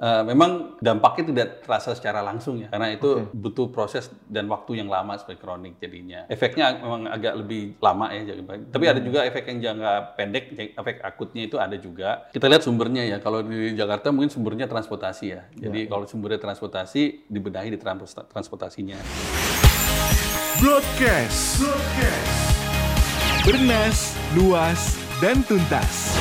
Uh, memang dampaknya tidak terasa secara langsung ya, karena itu okay. butuh proses dan waktu yang lama sebagai kronik jadinya. Efeknya memang agak lebih lama ya, tapi hmm. ada juga efek yang jangka pendek, efek akutnya itu ada juga. Kita lihat sumbernya ya, kalau di Jakarta mungkin sumbernya transportasi ya. Jadi ya, kalau sumbernya transportasi, dibenahi di transportasinya. Broadcast. Broadcast. Bernas, luas, dan tuntas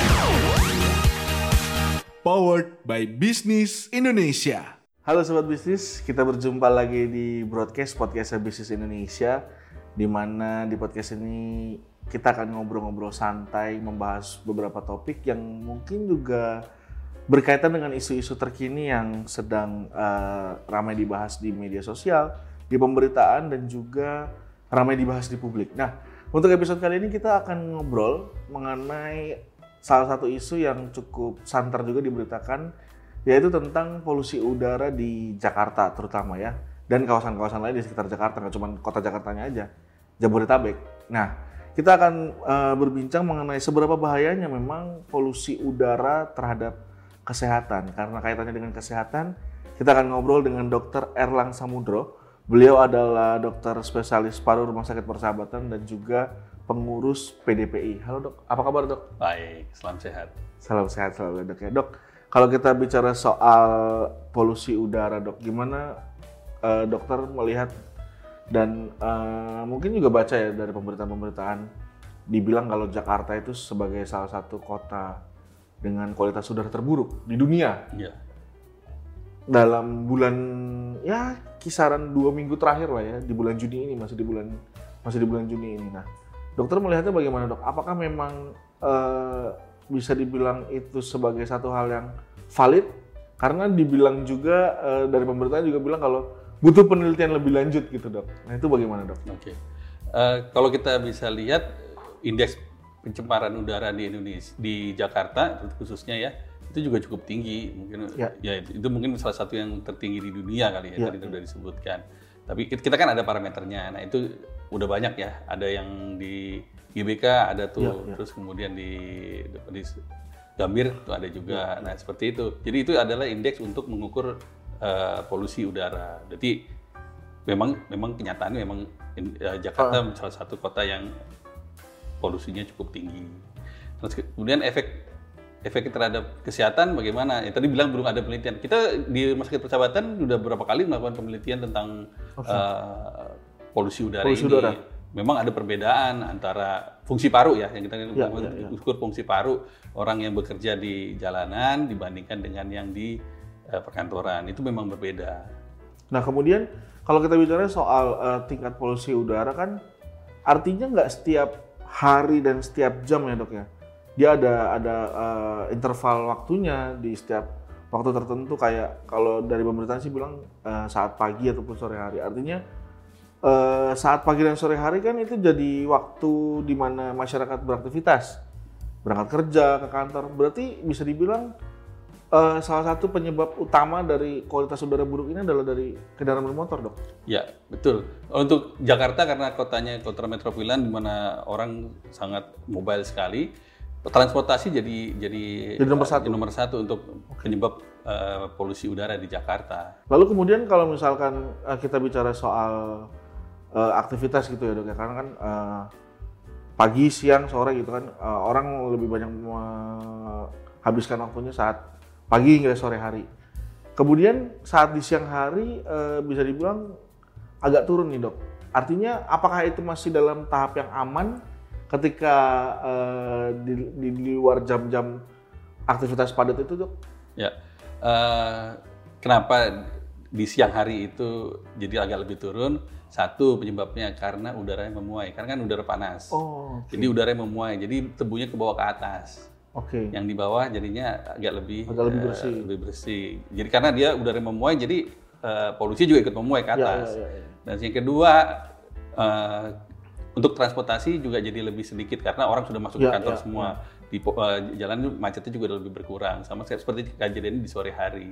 powered by Bisnis Indonesia. Halo Sobat Bisnis, kita berjumpa lagi di broadcast podcast Bisnis Indonesia di mana di podcast ini kita akan ngobrol-ngobrol santai membahas beberapa topik yang mungkin juga berkaitan dengan isu-isu terkini yang sedang uh, ramai dibahas di media sosial, di pemberitaan dan juga ramai dibahas di publik. Nah, untuk episode kali ini kita akan ngobrol mengenai salah satu isu yang cukup santer juga diberitakan yaitu tentang polusi udara di Jakarta terutama ya dan kawasan-kawasan lain di sekitar Jakarta nggak cuma kota Jakartanya aja Jabodetabek. Nah kita akan uh, berbincang mengenai seberapa bahayanya memang polusi udara terhadap kesehatan karena kaitannya dengan kesehatan kita akan ngobrol dengan Dr. Erlang Samudro. Beliau adalah dokter spesialis paru Rumah Sakit Persahabatan dan juga pengurus PDPI. Halo dok, apa kabar dok? Baik, salam sehat. Salam sehat selalu dok ya dok. Kalau kita bicara soal polusi udara dok, gimana uh, dokter melihat dan uh, mungkin juga baca ya dari pemberitaan-pemberitaan dibilang kalau Jakarta itu sebagai salah satu kota dengan kualitas udara terburuk di dunia. Iya. Dalam bulan ya kisaran dua minggu terakhir lah ya di bulan Juni ini masih di bulan masih di bulan Juni ini. Nah Dokter melihatnya bagaimana dok? Apakah memang uh, bisa dibilang itu sebagai satu hal yang valid? Karena dibilang juga uh, dari pemberitaan juga bilang kalau butuh penelitian lebih lanjut gitu dok. Nah itu bagaimana dok? Oke, okay. uh, eh, kalau kita bisa lihat indeks pencemaran udara di Indonesia di Jakarta khususnya ya itu juga cukup tinggi mungkin ya, ya itu, itu mungkin salah satu yang tertinggi di dunia kali ya, ya. tadi sudah disebutkan tapi kita kan ada parameternya nah itu udah banyak ya. Ada yang di GBK ada tuh, ya, ya. terus kemudian di, di Gambir tuh ada juga. Ya. Nah seperti itu. Jadi itu adalah indeks untuk mengukur uh, polusi udara. Jadi memang memang kenyataannya memang uh, Jakarta uh. salah satu kota yang polusinya cukup tinggi. Terus kemudian efek efek terhadap kesehatan bagaimana? Ya, tadi bilang belum ada penelitian. Kita di Rumah Sakit Persahabatan sudah berapa kali melakukan penelitian tentang okay. uh, polusi udara polusi ini udara. memang ada perbedaan antara fungsi paru ya yang kita ya, ya, ya. ukur fungsi paru orang yang bekerja di jalanan dibandingkan dengan yang di uh, perkantoran itu memang berbeda. Nah kemudian kalau kita bicara soal uh, tingkat polusi udara kan artinya nggak setiap hari dan setiap jam ya dok ya dia ada ada uh, interval waktunya di setiap waktu tertentu kayak kalau dari pemerintahan sih bilang uh, saat pagi ataupun sore hari artinya uh, saat pagi dan sore hari kan itu jadi waktu di mana masyarakat beraktivitas, berangkat kerja ke kantor. Berarti bisa dibilang uh, salah satu penyebab utama dari kualitas udara buruk ini adalah dari kendaraan bermotor, dok. Ya, betul. Untuk Jakarta karena kotanya kota metropolitan di mana orang sangat mobile sekali, transportasi jadi jadi, jadi nomor satu. nomor satu untuk penyebab uh, polusi udara di Jakarta. Lalu kemudian kalau misalkan uh, kita bicara soal uh, aktivitas gitu ya dok ya karena kan uh, pagi siang sore gitu kan uh, orang lebih banyak menghabiskan waktunya saat pagi hingga sore hari kemudian saat di siang hari uh, bisa dibilang agak turun nih dok artinya apakah itu masih dalam tahap yang aman ketika uh, di, di, di luar jam-jam aktivitas padat itu dok ya uh, kenapa di siang hari itu jadi agak lebih turun satu penyebabnya karena udara yang memuai, karena kan udara panas. Oh, okay. Jadi udara yang memuai, jadi tebunya ke bawah ke atas. Oke. Okay. Yang di bawah jadinya agak lebih agak lebih bersih. Uh, lebih bersih. Jadi karena dia udara yang memuai, jadi uh, polusi juga ikut memuai ke ya, atas. Ya, ya, ya, ya. Dan yang kedua uh, untuk transportasi juga jadi lebih sedikit karena orang sudah masuk ya, ke kantor ya, semua. Ya. Di uh, jalan macetnya juga lebih berkurang. Sama seperti kejadian di sore hari.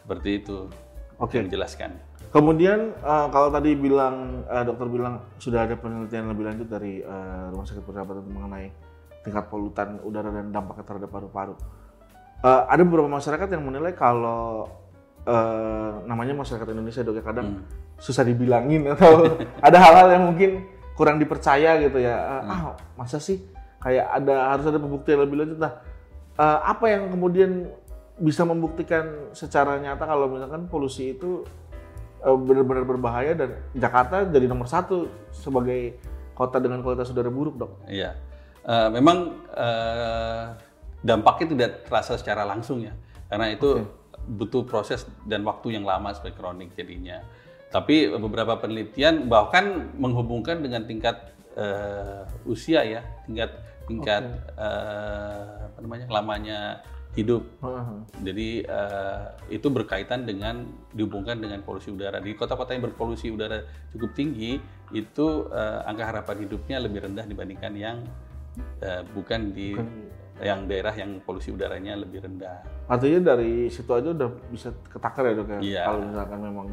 Seperti itu. Oke. Okay. Menjelaskan. Kemudian uh, kalau tadi bilang uh, dokter bilang sudah ada penelitian lebih lanjut dari uh, rumah sakit persahabatan mengenai tingkat polutan udara dan dampaknya terhadap paru-paru. uh, ada beberapa masyarakat yang menilai kalau uh, namanya masyarakat Indonesia dok ya kadang hmm. susah dibilangin atau ada hal-hal yang mungkin kurang dipercaya gitu ya. Uh, hmm. Ah masa sih kayak ada harus ada pembuktian lebih lanjut. Nah uh, apa yang kemudian bisa membuktikan secara nyata kalau misalkan polusi itu uh, benar-benar berbahaya dan Jakarta jadi nomor satu sebagai kota dengan kualitas udara buruk dok? Iya, uh, memang uh, dampaknya tidak terasa secara langsung ya, karena itu okay butuh proses dan waktu yang lama sebagai kronik jadinya. Tapi beberapa penelitian bahkan menghubungkan dengan tingkat uh, usia ya, tingkat tingkat okay. uh, eh, apa namanya lamanya hidup. Uh-huh. Jadi uh, itu berkaitan dengan dihubungkan dengan polusi udara. Di kota-kota yang berpolusi udara cukup tinggi itu uh, angka harapan hidupnya lebih rendah dibandingkan yang uh, bukan di bukan yang daerah yang polusi udaranya lebih rendah. Artinya dari situ aja udah bisa ketakar ya dok ya? Iya. Kalau misalkan memang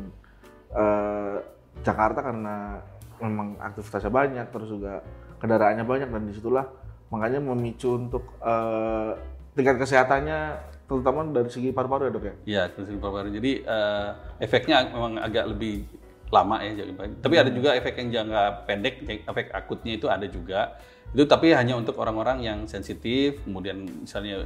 uh, Jakarta karena memang aktivitasnya banyak, terus juga kendaraannya banyak dan di situlah makanya memicu untuk uh, tingkat kesehatannya terutama dari segi paru-paru ya dok ya? Iya dari segi paru-paru. Jadi uh, efeknya memang agak lebih lama ya. Tapi hmm. ada juga efek yang jangka pendek, efek akutnya itu ada juga itu tapi hanya untuk orang-orang yang sensitif, kemudian misalnya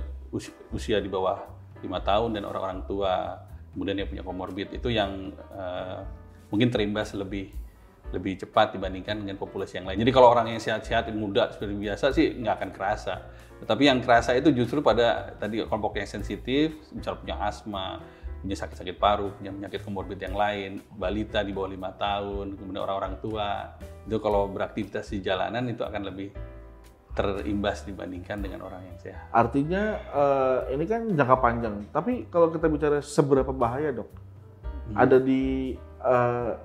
usia, di bawah lima tahun dan orang-orang tua, kemudian yang punya komorbid itu yang uh, mungkin terimbas lebih lebih cepat dibandingkan dengan populasi yang lain. Jadi kalau orang yang sehat-sehat, muda seperti biasa sih nggak akan kerasa. Tetapi yang kerasa itu justru pada tadi kelompok yang sensitif, misalnya punya asma, punya sakit-sakit paru, punya penyakit komorbid yang lain, balita di bawah lima tahun, kemudian orang-orang tua, itu kalau beraktivitas di jalanan itu akan lebih terimbas dibandingkan dengan orang yang sehat. Artinya uh, ini kan jangka panjang. Tapi kalau kita bicara seberapa bahaya dok, hmm. ada di uh,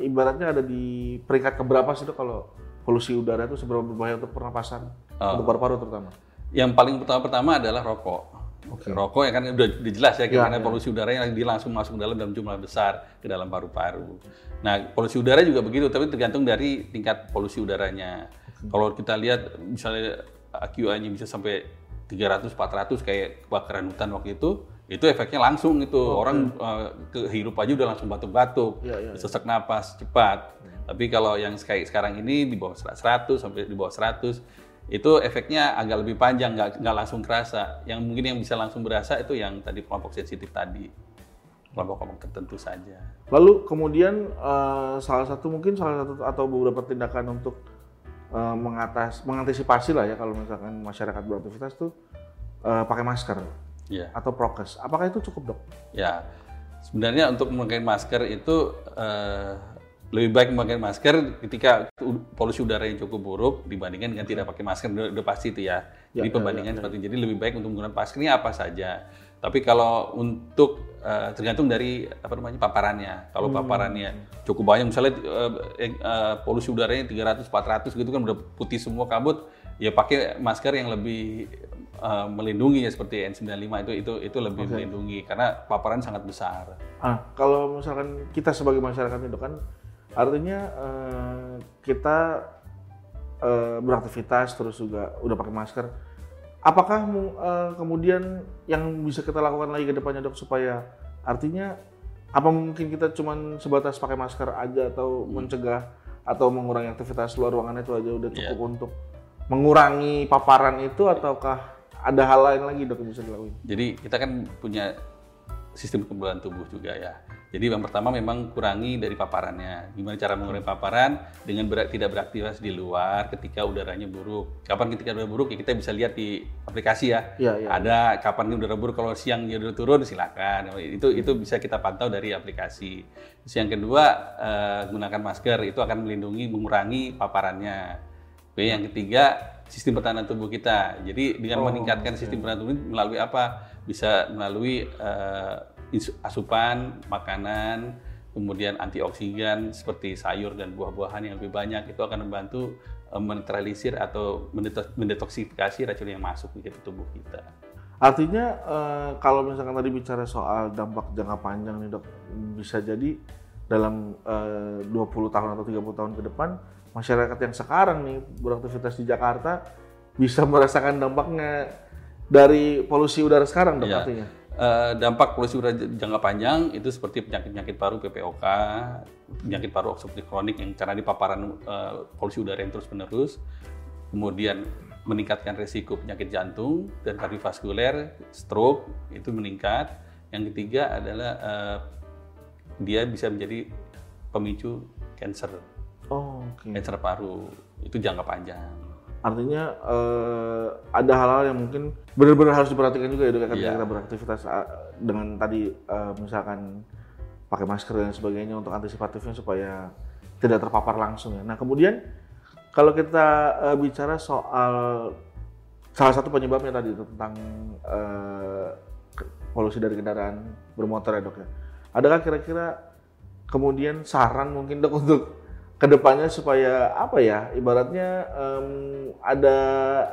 ibaratnya ada di peringkat keberapa sih dok kalau polusi udara itu seberapa berbahaya untuk pernapasan, oh. untuk paru-paru terutama? Yang paling pertama-pertama adalah rokok. Okay. Rokok ya kan udah, udah jelas ya, ya karena ya. polusi udara yang dia langsung masuk dalam dalam jumlah besar ke dalam paru-paru. Nah, polusi udara juga begitu, tapi tergantung dari tingkat polusi udaranya. Kalau kita lihat misalnya AQI-nya bisa sampai 300 400 kayak kebakaran hutan waktu itu, itu efeknya langsung itu oh, orang uh, kehirup aja udah langsung batuk-batuk, ya, ya, ya. sesak napas cepat. Hmm. Tapi kalau yang kayak sekarang ini di bawah 100 sampai di bawah 100 itu efeknya agak lebih panjang, nggak nggak langsung kerasa. Yang mungkin yang bisa langsung berasa itu yang tadi kelompok sensitif tadi, kelompok-kelompok tertentu saja. Lalu kemudian uh, salah satu mungkin salah satu atau beberapa tindakan untuk uh, mengatas mengantisipasi lah ya kalau misalkan masyarakat beraktivitas tuh uh, pakai masker yeah. atau prokes. Apakah itu cukup dok? Ya, sebenarnya untuk memakai masker itu uh, lebih baik memakai masker ketika polusi udara yang cukup buruk dibandingkan dengan tidak pakai masker udah, udah pasti itu ya. ya Jadi ya, perbandingan ya, ya, seperti jadi lebih baik untuk menggunakan masker ini apa saja. Tapi kalau untuk uh, tergantung dari apa namanya paparannya. Kalau hmm. paparannya cukup banyak, misalnya uh, uh, polusi udaranya 300, 400 gitu kan udah putih semua kabut, ya pakai masker yang lebih uh, melindungi ya seperti N95 itu itu itu lebih okay. melindungi karena paparan sangat besar. Ah, kalau misalkan kita sebagai masyarakat itu kan artinya uh, kita uh, beraktivitas terus juga udah pakai masker apakah uh, kemudian yang bisa kita lakukan lagi ke depannya dok supaya artinya apa mungkin kita cuma sebatas pakai masker aja atau hmm. mencegah atau mengurangi aktivitas luar ruangan itu aja udah cukup yeah. untuk mengurangi paparan itu ataukah ada hal lain lagi dok yang bisa dilakukan? Jadi kita kan punya sistem kekebalan tubuh juga ya. Jadi yang pertama memang kurangi dari paparannya. Gimana cara mengurangi paparan dengan ber tidak beraktivitas di luar ketika udaranya buruk. Kapan ketika udara buruk ya kita bisa lihat di aplikasi ya. ya, ya Ada ya. kapan udara buruk kalau siang dia udah turun silakan. Itu itu bisa kita pantau dari aplikasi. Terus yang kedua uh, gunakan masker itu akan melindungi mengurangi paparannya. Oke, yang ketiga sistem pertahanan tubuh kita. Jadi dengan oh, meningkatkan sistem pertahanan tubuh melalui apa? Bisa melalui uh, asupan makanan, kemudian antioksidan seperti sayur dan buah-buahan yang lebih banyak itu akan membantu eh, menetralisir atau mendetoksifikasi racun yang masuk ke tubuh kita. Artinya eh, kalau misalkan tadi bicara soal dampak jangka panjang nih dok, bisa jadi dalam eh, 20 tahun atau 30 tahun ke depan masyarakat yang sekarang nih beraktivitas di Jakarta bisa merasakan dampaknya dari polusi udara sekarang dok Iya. artinya. Eh, dampak polusi udara jangka panjang itu seperti penyakit-penyakit paru PPOK, penyakit paru obstruktif kronik yang karena di paparan eh, polusi udara yang terus-menerus, kemudian meningkatkan resiko penyakit jantung dan kardiovaskuler, stroke itu meningkat. Yang ketiga adalah eh, dia bisa menjadi pemicu cancer, Oh, oke. cancer paru itu jangka panjang. Artinya eh, ada hal-hal yang mungkin benar-benar harus diperhatikan juga ya ya, ketika Iya. kita beraktivitas ah, dengan tadi eh, misalkan pakai masker dan sebagainya untuk antisipatifnya supaya tidak terpapar langsung ya. Nah kemudian kalau kita eh, bicara soal salah satu penyebabnya tadi tentang eh, ke- polusi dari kendaraan bermotor ya dok ya. Adakah kira-kira kemudian saran mungkin dok untuk ke depannya supaya apa ya ibaratnya em, ada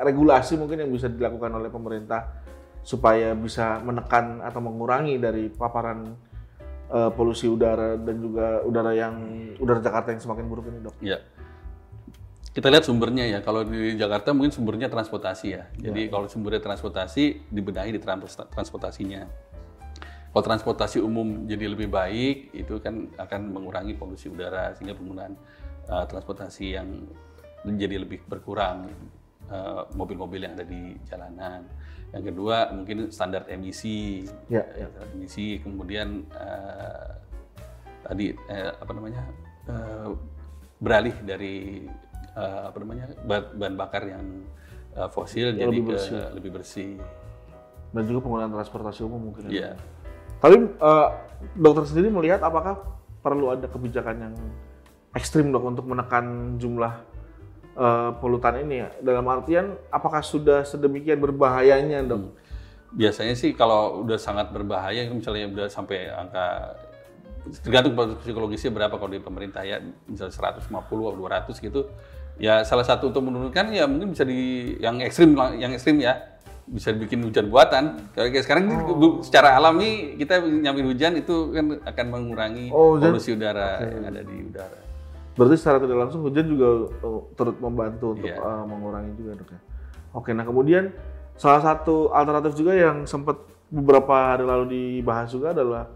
regulasi mungkin yang bisa dilakukan oleh pemerintah supaya bisa menekan atau mengurangi dari paparan eh, polusi udara dan juga udara yang udara Jakarta yang semakin buruk ini dok. Ya. Kita lihat sumbernya ya. Kalau di Jakarta mungkin sumbernya transportasi ya. Jadi kalau sumbernya transportasi dibenahi di trans- transportasinya. Kalau transportasi umum jadi lebih baik, itu kan akan mengurangi polusi udara sehingga penggunaan uh, transportasi yang menjadi lebih berkurang uh, mobil-mobil yang ada di jalanan. Yang kedua mungkin standar emisi, Ya, ya, standar emisi. Kemudian uh, tadi eh, apa namanya eh, beralih dari eh, apa namanya ba- bahan bakar yang eh, fosil jadi lebih ke bersih. lebih bersih. Dan juga penggunaan transportasi umum mungkin. ya. Dok. Tapi eh, dokter sendiri melihat apakah perlu ada kebijakan yang ekstrim dok untuk menekan jumlah eh, polutan ini ya? Dalam artian apakah sudah sedemikian berbahayanya dok? Biasanya sih kalau udah sangat berbahaya, misalnya udah sampai angka tergantung psikologisnya berapa kalau di pemerintah ya, misalnya 150 atau 200 gitu. Ya salah satu untuk menurunkan ya mungkin bisa di yang ekstrim yang ekstrim ya bisa dibikin hujan buatan. Kayak kayak sekarang bu- secara alami kita nyamin hujan itu kan akan mengurangi Oh, hujan- polusi udara yang ada di udara. Berarti secara tidak langsung hujan juga eh, turut membantu untuk Iya. eh, mengurangi juga dok ya. Oke, nah kemudian salah satu alternatif juga yang sempat beberapa hari lalu dibahas juga adalah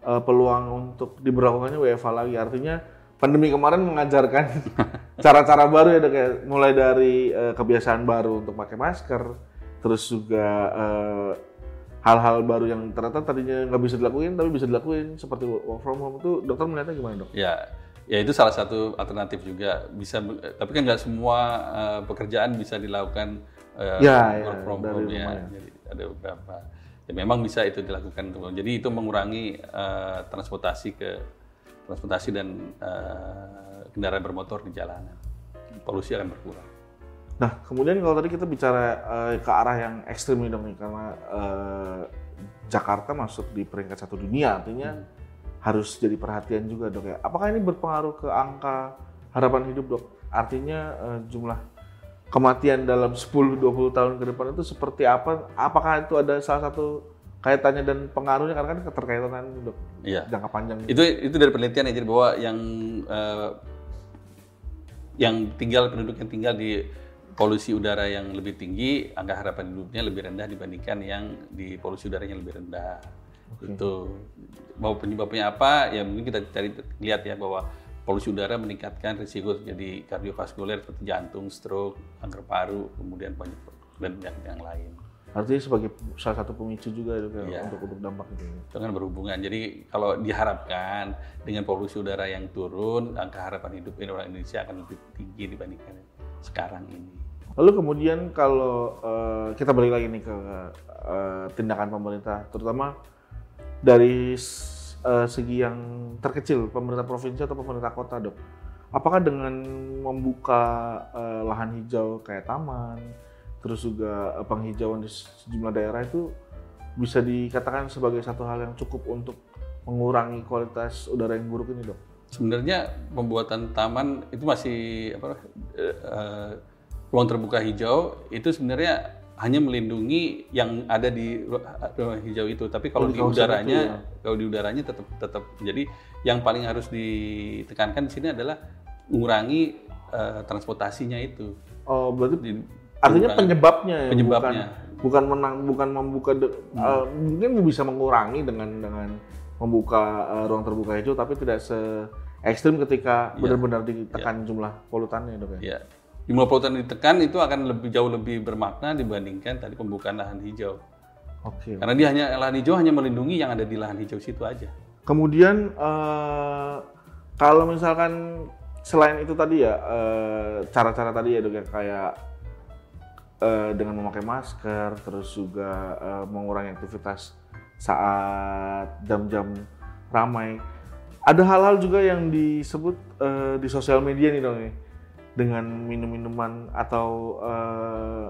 eh, peluang untuk diberlakukannya WFH lagi. Artinya pandemi kemarin mengajarkan cara-cara baru ya dok ya. Mulai dari eh, kebiasaan baru untuk pakai masker, terus juga eh, hal-hal baru yang ternyata tadinya nggak bisa dilakuin tapi bisa dilakuin seperti work from home itu dokter melihatnya gimana dok? Ya, ya itu salah satu alternatif juga bisa. eh, Tapi kan nggak semua eh, pekerjaan bisa dilakukan eh, Ya, ya, work from dari home ya. ya. Jadi ada beberapa. Ya memang bisa itu dilakukan. Jadi itu mengurangi eh, transportasi ke transportasi dan eh, kendaraan bermotor di jalanan. Polusi akan berkurang. Nah, kemudian kalau tadi kita bicara eh, ke arah yang ekstrim nih dong nih, karena eh, Jakarta masuk di peringkat satu dunia, artinya harus jadi perhatian juga dok ya. Apakah ini berpengaruh ke angka harapan hidup dok? Artinya eh, jumlah kematian dalam 10-20 tahun ke depan itu seperti apa? Apakah itu ada salah satu kaitannya dan pengaruhnya karena kan keterkaitan dok Iya. jangka panjang. Itu itu dari penelitian ya jadi bahwa yang eh, yang tinggal penduduk yang tinggal di polusi udara yang lebih tinggi, angka harapan hidupnya lebih rendah dibandingkan yang di polusi udara yang lebih rendah. Itu bahwa penyebabnya apa? Ya mungkin kita cari lihat ya bahwa polusi udara meningkatkan risiko jadi kardiovaskuler seperti jantung, stroke, kanker paru, kemudian banyak dan yang, yang lain. Artinya sebagai salah satu pemicu juga ya, untuk untuk dampak itu. itu kan berhubungan. Jadi kalau diharapkan dengan polusi udara yang turun, angka harapan hidup orang Indonesia akan lebih tinggi dibandingkan sekarang ini. Lalu kemudian kalau eh, kita balik lagi nih ke eh, tindakan pemerintah, terutama dari eh, segi yang terkecil, pemerintah provinsi atau pemerintah kota, dok. Apakah dengan membuka eh, lahan hijau kayak taman, terus juga penghijauan di sejumlah daerah itu bisa dikatakan sebagai satu hal yang cukup untuk mengurangi kualitas udara yang buruk ini, dok? Sebenarnya pembuatan taman itu masih apa? eh, ruang terbuka hijau itu sebenarnya hanya melindungi yang ada di ru- ruang hijau itu. Tapi kalau Oh, di udaranya, itu kalau di udaranya tetap tetap. Jadi yang paling harus ditekankan di sini adalah mengurangi eh, transportasinya itu. Oh, berarti Di- artinya mengurangi- penyebabnya ya, penyebabnya. bukan bukan menang bukan membuka de- eh, mungkin bisa mengurangi dengan dengan membuka eh, ruang terbuka hijau tapi tidak se ekstrim ketika Iya. benar-benar ditekan jumlah polutannya dok ya. Ya, jumlah polutan ditekan itu akan lebih jauh lebih bermakna dibandingkan tadi pembukaan lahan hijau. Oke. Karena dia hanya lahan hijau hanya melindungi yang ada di lahan hijau situ aja. Kemudian eh, kalau misalkan selain itu tadi ya eh, cara-cara tadi ya ya kayak eh, dengan memakai masker terus juga eh, mengurangi aktivitas saat jam-jam ramai. Ada hal-hal juga yang disebut eh, di sosial media nih dong nih dengan minum-minuman atau eh,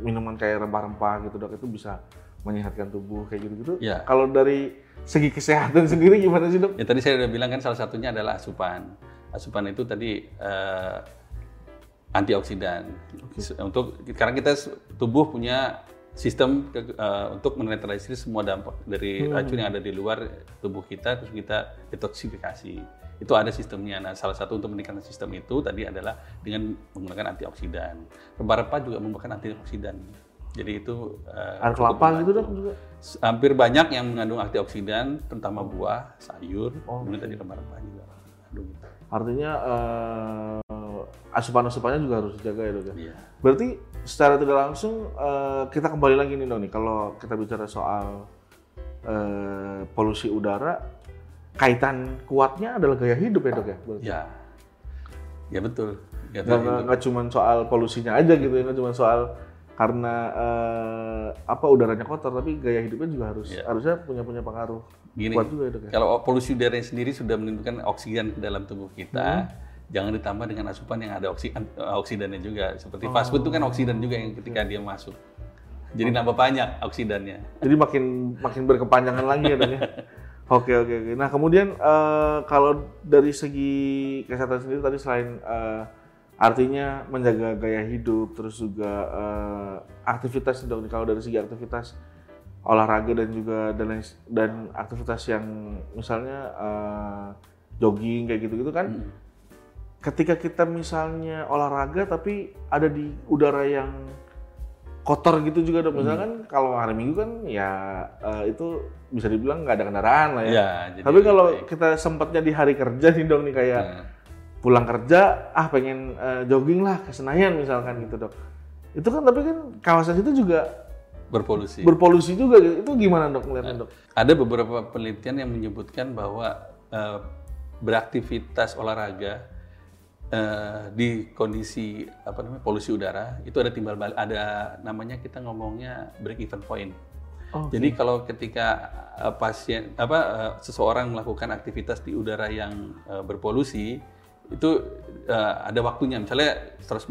minuman kayak rempah-rempah gitu dok itu bisa menyehatkan tubuh kayak gitu-gitu. Ya. Kalau dari segi kesehatan sendiri gimana sih dok? Ya tadi saya udah bilang kan salah satunya adalah asupan. Asupan itu tadi eh, antioksidan. Untuk karena kita tubuh punya sistem ke- eh, untuk menetralisir semua dampak dari racun yang ada di luar tubuh kita terus kita detoksifikasi. Itu ada sistemnya. Nah, salah satu untuk meningkatkan sistem itu tadi adalah dengan menggunakan antioksidan. Rempah-rempah juga merupakan antioksidan. Jadi itu eh, Air kelapa gitu dok juga. Hampir banyak yang mengandung antioksidan, terutama buah, sayur, Oh, kemudian tadi rempah-rempah juga. itu. Artinya eh, asupan-asupannya juga harus dijaga ya dok ya. Iya. Berarti secara tidak langsung eh, kita kembali lagi nih dok nih kalau kita bicara soal eh, polusi udara, kaitan kuatnya adalah gaya hidup ya dok ya. Berarti. Ya, ya betul. Ya, Nggak, cuma soal polusinya aja gitu ya, nggak cuma soal karena eh, apa udaranya kotor, tapi gaya hidupnya juga harus Iya. harusnya punya punya pengaruh Gini, kuat juga ya dok ya. kalau polusi udara sendiri sudah menimbulkan oksigen ke dalam tubuh kita, Hmm. jangan ditambah dengan asupan yang ada oksi, an- oksidannya juga. Seperti fast food itu kan oksidan juga yang ketika Iya. dia masuk. Jadi nambah banyak oksidannya. Jadi makin makin berkepanjangan lagi ya dok ya. Oke oke oke. Nah kemudian eh, kalau dari segi kesehatan sendiri tadi selain eh, artinya menjaga gaya hidup, terus juga eh, aktivitas dok. Kalau dari segi aktivitas olahraga dan juga dan dan aktivitas yang misalnya eh, jogging kayak gitu-gitu kan. Hmm. Ketika kita misalnya olahraga tapi ada di udara yang kotor gitu juga dok. Misalkan kalau hari Minggu kan ya eh, itu bisa dibilang nggak ada kendaraan lah ya. Ya, jadi Tapi kalau baik. kita sempatnya di hari kerja nih dok nih kayak Nah, pulang kerja ah pengen eh, jogging lah ke Senayan misalkan gitu dok. Itu kan tapi kan kawasan itu juga berpolusi. berpolusi juga gitu. Itu gimana dok ngeliatnya dok? Ada beberapa penelitian yang menyebutkan bahwa eh, beraktivitas olahraga eh, di kondisi apa namanya polusi udara itu ada timbal balik, ada namanya kita ngomongnya break even point. Oh, Jadi kalau ketika eh, pasien apa eh, seseorang melakukan aktivitas di udara yang eh, berpolusi itu eh, ada waktunya misalnya 150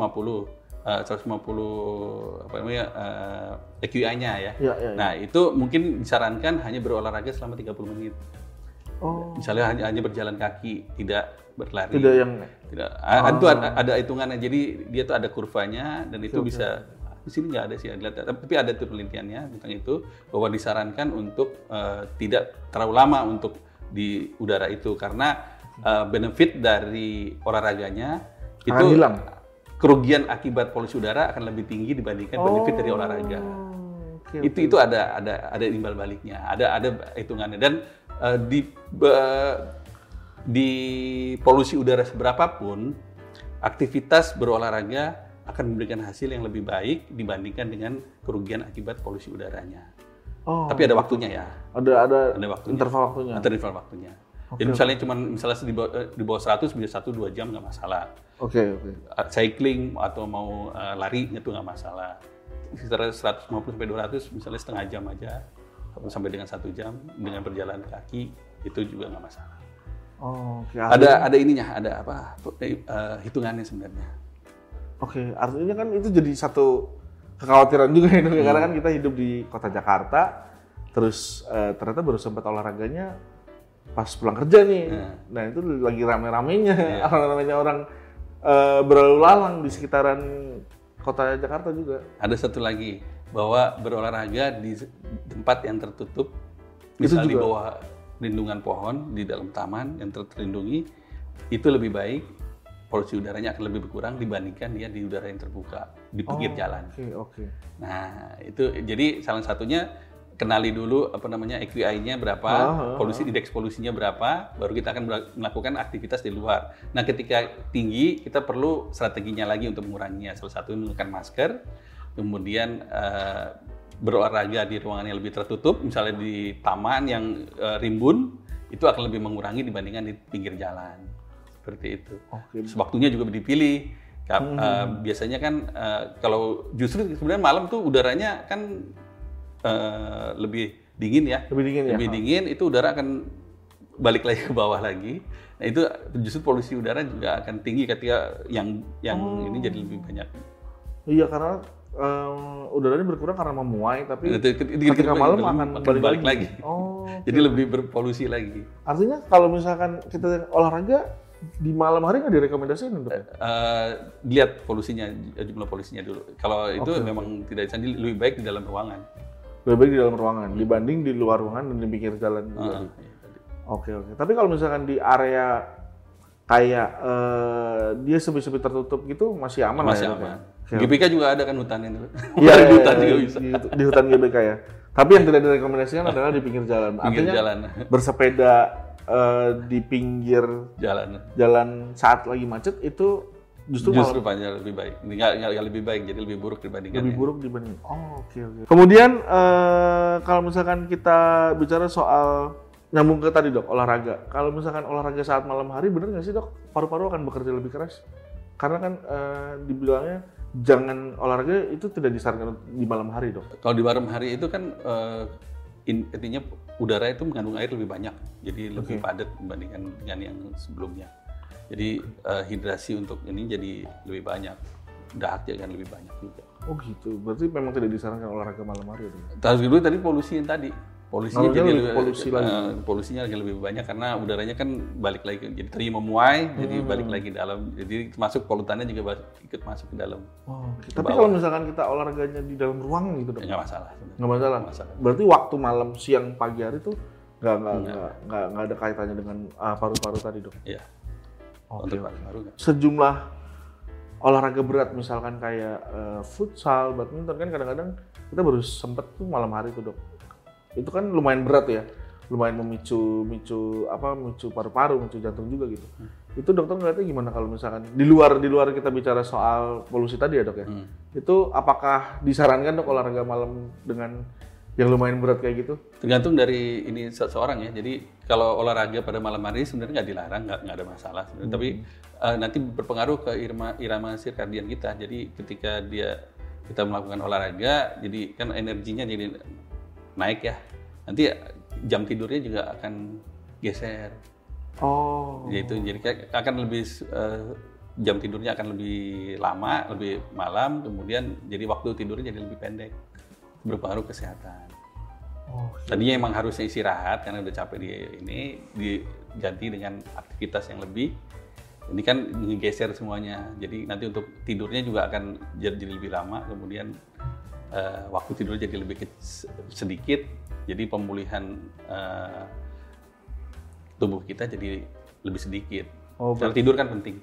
eh, 150 apa namanya eh, AQI-nya ya. Ya, ya, ya. Nah, itu mungkin disarankan hanya berolahraga selama 30 menit. Oh, Misalnya hanya, hanya berjalan kaki, tidak berlari. tidak yang Tidak. A- Itu ada, ada hitungannya. Jadi dia tuh ada kurvanya dan itu bisa di sini nggak ada sih, ada- tapi ada tuh penelitiannya tentang itu bahwa disarankan untuk eh, tidak terlalu lama untuk di udara itu. Karena eh, benefit dari olahraganya itu Akan hilang. kerugian akibat polusi udara akan lebih tinggi dibandingkan benefit dari olahraga. Oh, oke, itu itu ada ada ada imbal baliknya. Ada ada hitungannya. Dan eh, di be- di polusi udara seberapapun aktivitas berolahraga akan memberikan hasil yang lebih baik dibandingkan dengan kerugian akibat polusi udaranya. Oh, Tapi ada waktunya ya, ada ada ada waktunya. interval waktunya. Ada interval waktunya. Jadi misalnya cuma misalnya di bawah, eh, di bawah 100 bisa 1 2 jam nggak masalah. Oke oke. Uh, cycling atau mau uh, lari itu nggak masalah. Sekitar 150 sampai 200 misalnya setengah jam aja sampai dengan satu jam dengan berjalan kaki itu juga nggak masalah. Oh, oke. Ada ada ininya, ada apa uh, hitungannya sebenarnya. Oke, artinya kan itu jadi satu kekhawatiran juga ya, ya. karena kan kita hidup di kota Jakarta, terus eh, ternyata baru sempat olahraganya pas pulang kerja nih. Iya. Nah itu lagi rame-ramenya, rame-ramenya orang eh, berlalu lalang di sekitaran kota Jakarta juga. Ada satu lagi bahwa berolahraga di tempat yang tertutup, Itu misalnya di bawah lindungan pohon di dalam taman yang ter- terlindungi, itu lebih baik polusi udaranya akan lebih berkurang dibandingkan dia di udara yang terbuka di pinggir Oh, jalan. Oke, oke. Nah, itu jadi salah satunya kenali dulu apa namanya AQI-nya berapa, Ah, ah, polusi indeks polusinya berapa, baru kita akan mela- melakukan aktivitas di luar. Nah, ketika tinggi kita perlu strateginya lagi untuk menguranginya. Salah satu menggunakan masker, kemudian eh, berolahraga di ruangan yang lebih tertutup, misalnya di taman yang eh, rimbun, itu akan lebih mengurangi dibandingkan di pinggir jalan. Seperti itu. Oke. Terus waktunya juga dipilih. Ka- Hmm. eh, biasanya kan eh, kalau justru sebenarnya malam tuh udaranya kan eh, lebih dingin ya. Lebih dingin ya? Lebih dingin itu udara akan balik lagi ke bawah lagi. Nah itu justru polusi udara juga akan tinggi ketika yang yang Oh. ini jadi lebih banyak. Iya karena em, udaranya berkurang karena memuai, tapi ketika malam akan balik, balik lagi. Oh, Jadi lebih berpolusi lagi. artinya kalau misalkan kita olahraga di malam hari nggak direkomendasikan dok? ya? Eh, lihat polusinya jumlah polusinya dulu. Kalau itu memang tidak bisa di- lebih baik di dalam ruangan. Lebih baik di dalam ruangan dibanding di luar ruangan dan di pinggir jalan. Ah, iya. Oke oke. Tapi kalau misalkan di area kayak eh, dia sepi-sepi tertutup gitu masih aman Masih lah ya, ya? aman. Oke, GBK juga ada kan hutannya itu. Iya, di iya, hutan iya, juga bisa. Di, di hutan GBK ya. Tapi yang tidak direkomendasikan adalah di pinggir jalan. Pinggir Artinya jalan. bersepeda eh, di pinggir Jalan. jalan saat lagi macet itu justru, Justru malah banyak lebih baik. Nggak, nggak, nggak lebih baik, jadi lebih buruk dibandingkan lebih buruk dibanding. Oh oke oke. Kemudian eh, kalau misalkan kita bicara soal nyambung ke tadi dok olahraga. Kalau misalkan olahraga saat malam hari bener nggak sih dok paru-paru akan bekerja lebih keras? Karena kan eh, dibilangnya jangan olahraga itu tidak disarankan di malam hari dok. Kalau di malam hari itu kan eh, in- intinya udara itu mengandung air lebih banyak, jadi lebih padat dibandingkan dengan yang sebelumnya. Jadi eh, hidrasi untuk ini jadi lebih banyak, dahak juga kan lebih banyak juga. Oh gitu. Berarti memang tidak disarankan olahraga malam hari dok. Terus dulu tadi polusi yang tadi. Polusinya jadi lebih polusi lagi. eh, polusinya lagi lebih banyak karena udaranya kan balik lagi jadi tadi memuai jadi Hmm. balik lagi dalam jadi masuk polutannya juga ikut masuk ke dalam Oh, Tapi kalau misalkan kita olahraganya di dalam ruangan gitu ya nggak masalah nggak masalah. Nggak masalah. Berarti waktu malam, siang, pagi hari tuh nggak nggak nggak nggak nggak ada kaitannya dengan ah, paru-paru tadi dok. Iya. Oke. Untuk paru-paru. Sejumlah olahraga berat misalkan kayak eh, futsal, badminton kan kadang-kadang kita baru sempet tuh malam hari tuh dok. Itu kan lumayan berat ya, lumayan memicu micu apa micu paru-paru, micu jantung juga gitu. Itu dokter ngeliatnya gimana kalau misalkan di luar di luar kita bicara soal polusi tadi ya dok ya? Hmm. Itu apakah disarankan dok olahraga malam dengan yang lumayan berat kayak gitu? Tergantung dari ini seseorang ya. Jadi kalau olahraga pada malam hari sebenarnya nggak dilarang, nggak nggak ada masalah. sebenarnya. Tapi eh, nanti berpengaruh ke irama irama sirkadian kita. Jadi ketika dia kita melakukan olahraga, jadi kan energinya jadi naik ya. Nanti jam tidurnya juga akan geser. Oh. Yaitu jadi kayak akan lebih eh, jam tidurnya akan lebih lama, lebih malam, kemudian jadi waktu tidurnya jadi lebih pendek. Berpengaruh kesehatan. Oh, Tadinya emang harusnya istirahat karena udah capek di ini diganti dengan aktivitas yang lebih. Ini kan ngegeser semuanya. Jadi nanti untuk tidurnya juga akan jadi lebih lama. Kemudian eh, waktu tidur jadi lebih sedikit. Jadi pemulihan eh, tubuh kita jadi lebih sedikit. Oh, Karena tidur kan penting.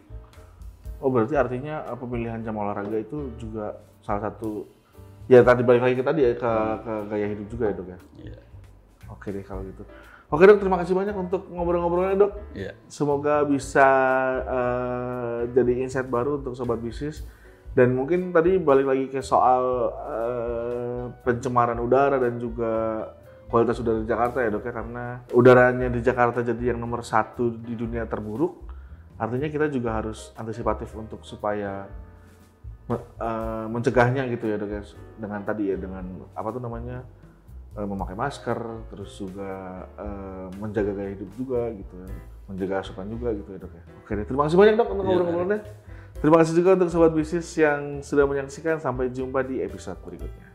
Oh berarti artinya eh, pemilihan jam olahraga itu juga salah satu ya tadi balik lagi ke tadi ya ke, ke gaya hidup juga ya dok ya. Iya. Oke deh kalau gitu. Oke dok terima kasih banyak untuk ngobrol-ngobrolnya dok. Iya. Semoga bisa eh, jadi insight baru untuk sobat bisnis dan mungkin tadi balik lagi ke soal eh, pencemaran udara dan juga kualitas udara di Jakarta ya dok ya. Karena udaranya di Jakarta jadi yang nomor satu di dunia terburuk. Artinya kita juga harus antisipatif untuk supaya me- eh, mencegahnya gitu ya dok ya. Dengan tadi ya dengan apa tuh namanya eh, memakai masker terus juga eh, menjaga gaya hidup juga gitu ya. Menjaga asupan juga gitu ya dok ya. Oke terima kasih banyak dok untuk Iya. ngobrol-ngobrolnya terima kasih juga untuk sobat bisnis yang sudah menyaksikan. Sampai jumpa di episode berikutnya